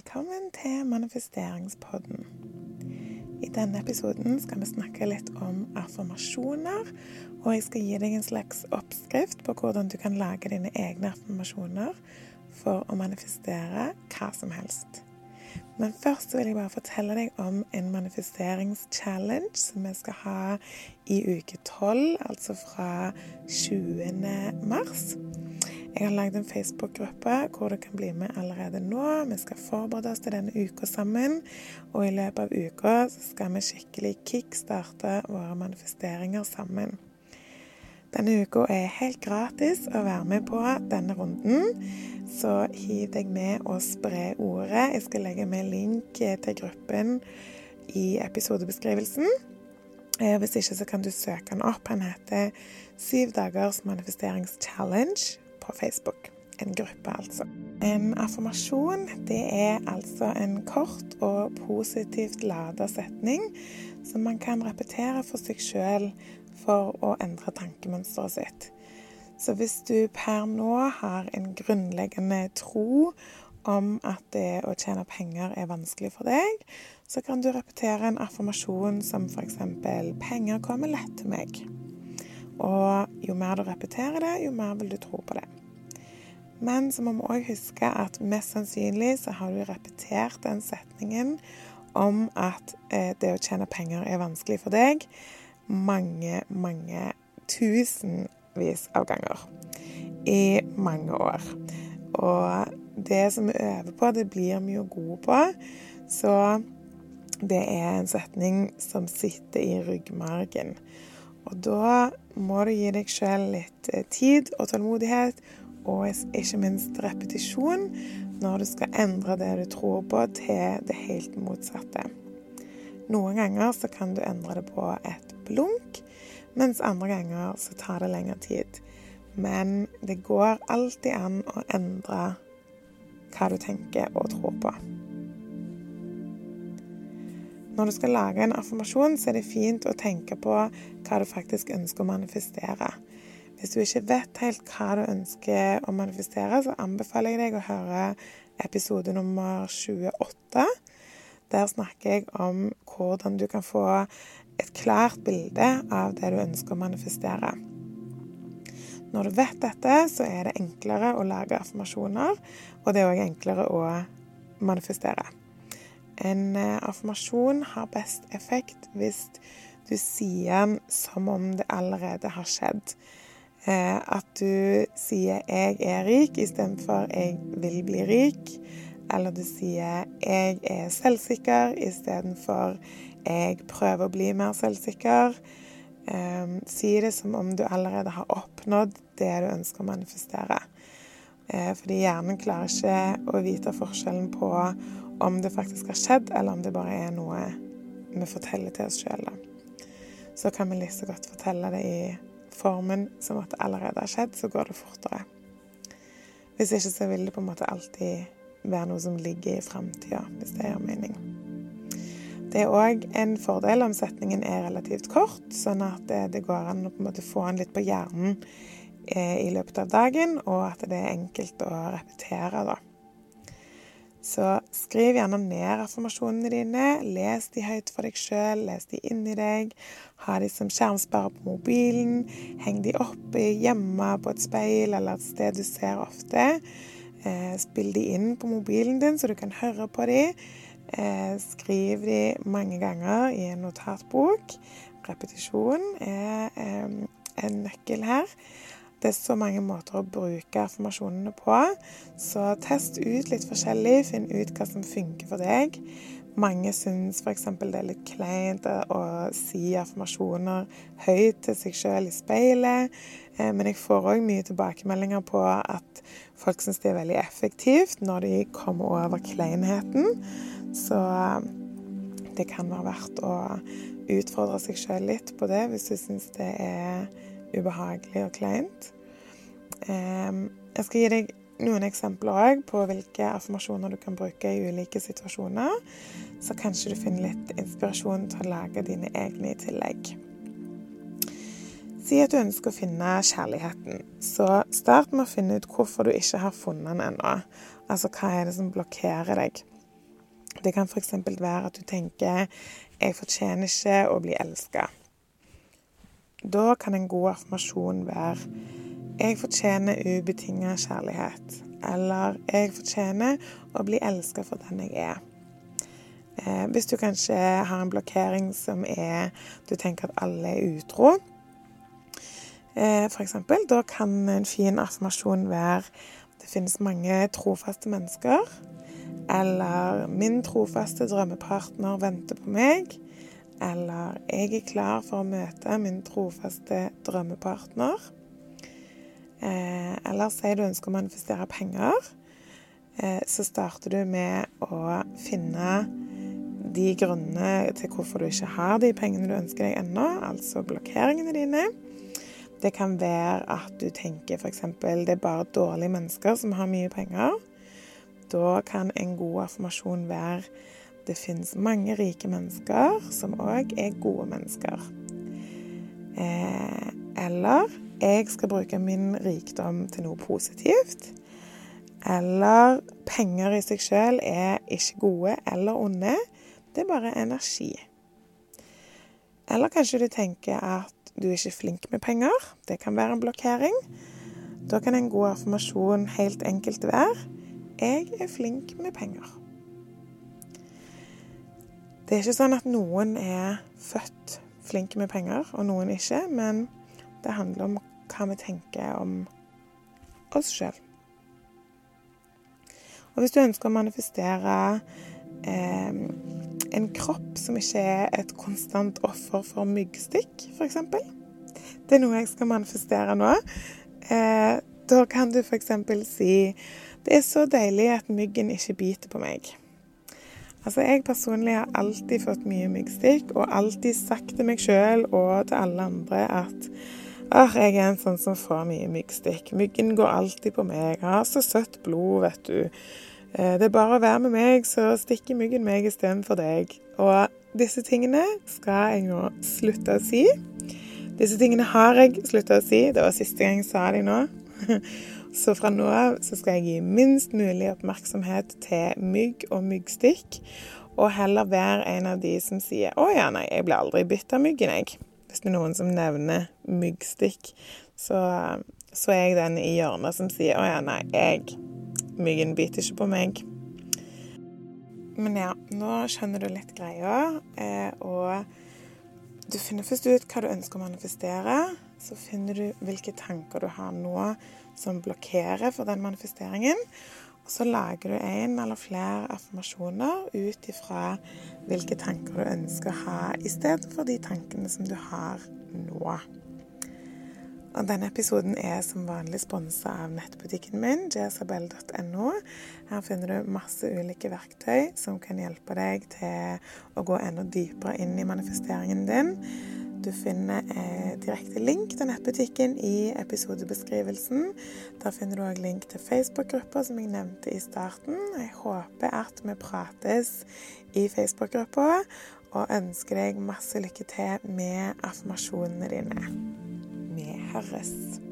velkommen til Manifesteringspodden. I denne episoden skal vi snakke litt om affirmasjoner, og jeg skal gi deg en slags oppskrift på hvordan du kan lage dine egne affirmasjoner for å manifestere hva som helst. Men først vil jeg bare fortelle deg om en manifesteringschallenge som vi skal ha i uke 12, altså fra 20. mars. Jeg har lagd en Facebook-gruppe hvor du kan bli med allerede nå. Vi skal forberede oss til denne uka sammen, og i løpet av uka skal vi skikkelig kickstarte våre manifesteringer sammen. Denne uka er helt gratis å være med på denne runden, så hiv deg med og spre ordet. Jeg skal legge med link til gruppen i episodebeskrivelsen. Eh, hvis ikke så kan du søke den opp. Han heter Syv dagers manifesteringschallenge Facebook. En gruppe, altså. En affirmasjon det er altså en kort og positivt lada setning som man kan repetere for seg sjøl for å endre tankemønsteret sitt. Så hvis du per nå har en grunnleggende tro om at det å tjene penger er vanskelig for deg, så kan du repetere en affirmasjon som f.eks.: Penger kommer lett til meg. Og jo mer du repeterer det, jo mer vil du tro på det. Men så må vi òg huske at mest sannsynlig så har du repetert den setningen om at eh, det å tjene penger er vanskelig for deg, mange, mange tusenvis av ganger i mange år. Og det som vi øver på, det blir vi jo gode på. Så det er en setning som sitter i ryggmargen. Og da må du gi deg sjøl litt eh, tid og tålmodighet og ikke minst repetisjon når du skal endre det du tror på, til det helt motsatte. Noen ganger så kan du endre det på et blunk, mens andre ganger så tar det lengre tid. Men det går alltid an å endre hva du tenker og tror på. Når du skal lage en affirmasjon, så er det fint å tenke på hva du faktisk ønsker å manifestere. Hvis du ikke vet helt hva du ønsker å manifestere, så anbefaler jeg deg å høre episode nummer 28. Der snakker jeg om hvordan du kan få et klart bilde av det du ønsker å manifestere. Når du vet dette, så er det enklere å lage affirmasjoner, og det er òg enklere å manifestere. En eh, affirmasjon har best effekt hvis du sier den som om det allerede har skjedd. Eh, at du sier 'jeg er rik' istedenfor 'jeg vil bli rik'. Eller du sier 'jeg er selvsikker' istedenfor 'jeg prøver å bli mer selvsikker'. Um, si det som om du allerede har oppnådd det du ønsker å manifestere. Uh, fordi hjernen klarer ikke å vite forskjellen på om det faktisk har skjedd, eller om det bare er noe vi forteller til oss sjøl. Så kan vi like liksom godt fortelle det i formen som at det allerede har skjedd, så går det fortere. Hvis ikke så vil det på en måte alltid være noe som ligger i framtida, hvis det gir mening. Det er òg en fordel om setningen er relativt kort, sånn at det, går an å på en måte få den litt på hjernen eh, i løpet av dagen, og at det er enkelt å repetere, da. Så skriv gjerne ned affirmasjonene dine. Les de høyt for deg sjøl, les de inni deg. Ha de som skjermsperre på mobilen. Heng de opp hjemme på et speil eller et sted du ser ofte. Eh, spill de inn på mobilen din, så du kan høre på de. Eh, skriv de mange ganger i en notatbok. Repetisjon er eh, en nøkkel her. Det er så mange måter å bruke affirmasjonene på, så test ut litt forskjellig. Finn ut hva som funker for deg. Mange syns f.eks. det er litt kleint å si affirmasjoner høyt til seg sjøl i speilet. Eh, men jeg får òg mye tilbakemeldinger på at folk syns det er veldig effektivt når de kommer over kleinheten. Så eh, det kan være verdt å utfordre seg sjøl litt på det hvis du syns det er ubehagelig og kleint. Ehm, jeg skal gi deg noen eksempler òg på hvilke affirmasjoner du kan bruke i ulike situasjoner. Så kanskje du finner litt inspirasjon til å lage dine egne i tillegg. Si at du ønsker å finne kjærligheten. Så start med å finne ut hvorfor du ikke har funnet den ennå. Altså hva er det som blokkerer deg? Det kan f.eks. være at du tenker 'jeg fortjener ikke å bli elska'. Da kan en god affirmasjon være 'jeg fortjener ubetinga kjærlighet'. Eller 'jeg fortjener å bli elska for den jeg er'. Eh, hvis du kanskje har en blokkering som er du tenker at alle er utro, eh, f.eks., da kan en fin affirmasjon være det finnes mange trofaste mennesker. Eller 'min trofaste drømmepartner venter på meg'. Eller 'jeg er klar for å møte min trofaste drømmepartner'. Eh, eller sier du ønsker å manifestere penger, eh, så starter du med å finne de grunnene til hvorfor du ikke har de pengene du ønsker deg ennå, altså blokkeringene dine. Det kan være at du tenker f.eks. det er bare dårlige mennesker som har mye penger. Da kan en god affirmasjon være det finnes mange rike mennesker som òg er gode mennesker. Eh, eller jeg skal bruke min rikdom til noe positivt. Eller penger i seg sjøl er ikke gode eller onde, det er bare energi. Eller kanskje du tenker at du er ikke flink med penger. Det kan være en blokkering. Da kan en god affirmasjon helt enkelt være 'Jeg er flink med penger'. Det er ikke sånn at noen er født flinke med penger, og noen ikke, men det handler om hva vi tenker om oss sjøl. Og hvis du ønsker å manifestere eh, en kropp som ikke er et konstant offer for myggstikk, f.eks. Det er noe jeg skal manifestere nå. Eh, da kan du f.eks. si det er så deilig at myggen ikke biter på meg. Altså, Jeg personlig har alltid fått mye myggstikk, og alltid sagt til meg sjøl og til alle andre at ah, jeg er en sånn som får mye myggstikk. Myggen går alltid på meg. Jeg har så søtt blod, vet du. Eh, det er bare å være med meg, så stikker myggen meg istedenfor deg. Og disse tingene skal jeg nå slutte å si. Disse tingene har jeg slutta å si. Det var siste gang jeg sa de nå. Så fra nå av så skal jeg gi minst mulig oppmerksomhet til mygg og myggstikk, og heller være en av de som sier 'Å ja, nei, jeg blir aldri bitt av myggen, jeg'. Hvis det er noen som nevner myggstikk, så, så er jeg den i hjørnet som sier 'Å ja, nei, jeg Myggen biter ikke på meg'. Men ja, nå skjønner du litt greia, eh, og du finner først ut hva du ønsker å manifestere. Så finner du hvilke tanker du har nå som blokkerer for den manifesteringen. Så lager du en eller flere affirmasjoner ut ifra hvilke tanker du ønsker å ha, istedenfor de tankene som du har nå. Og denne episoden er som vanlig sponsa av nettbutikken min, jesabel.no. Her finner du masse ulike verktøy som kan hjelpe deg til å gå enda dypere inn i manifesteringen din. Du finner eh, direkte link til nettbutikken i episodebeskrivelsen. Der finner du òg link til Facebook-gruppa som jeg nevnte i starten. Jeg håper at vi prates i Facebook-gruppa, og ønsker deg masse lykke til med affirmasjonene dine. Vi høres.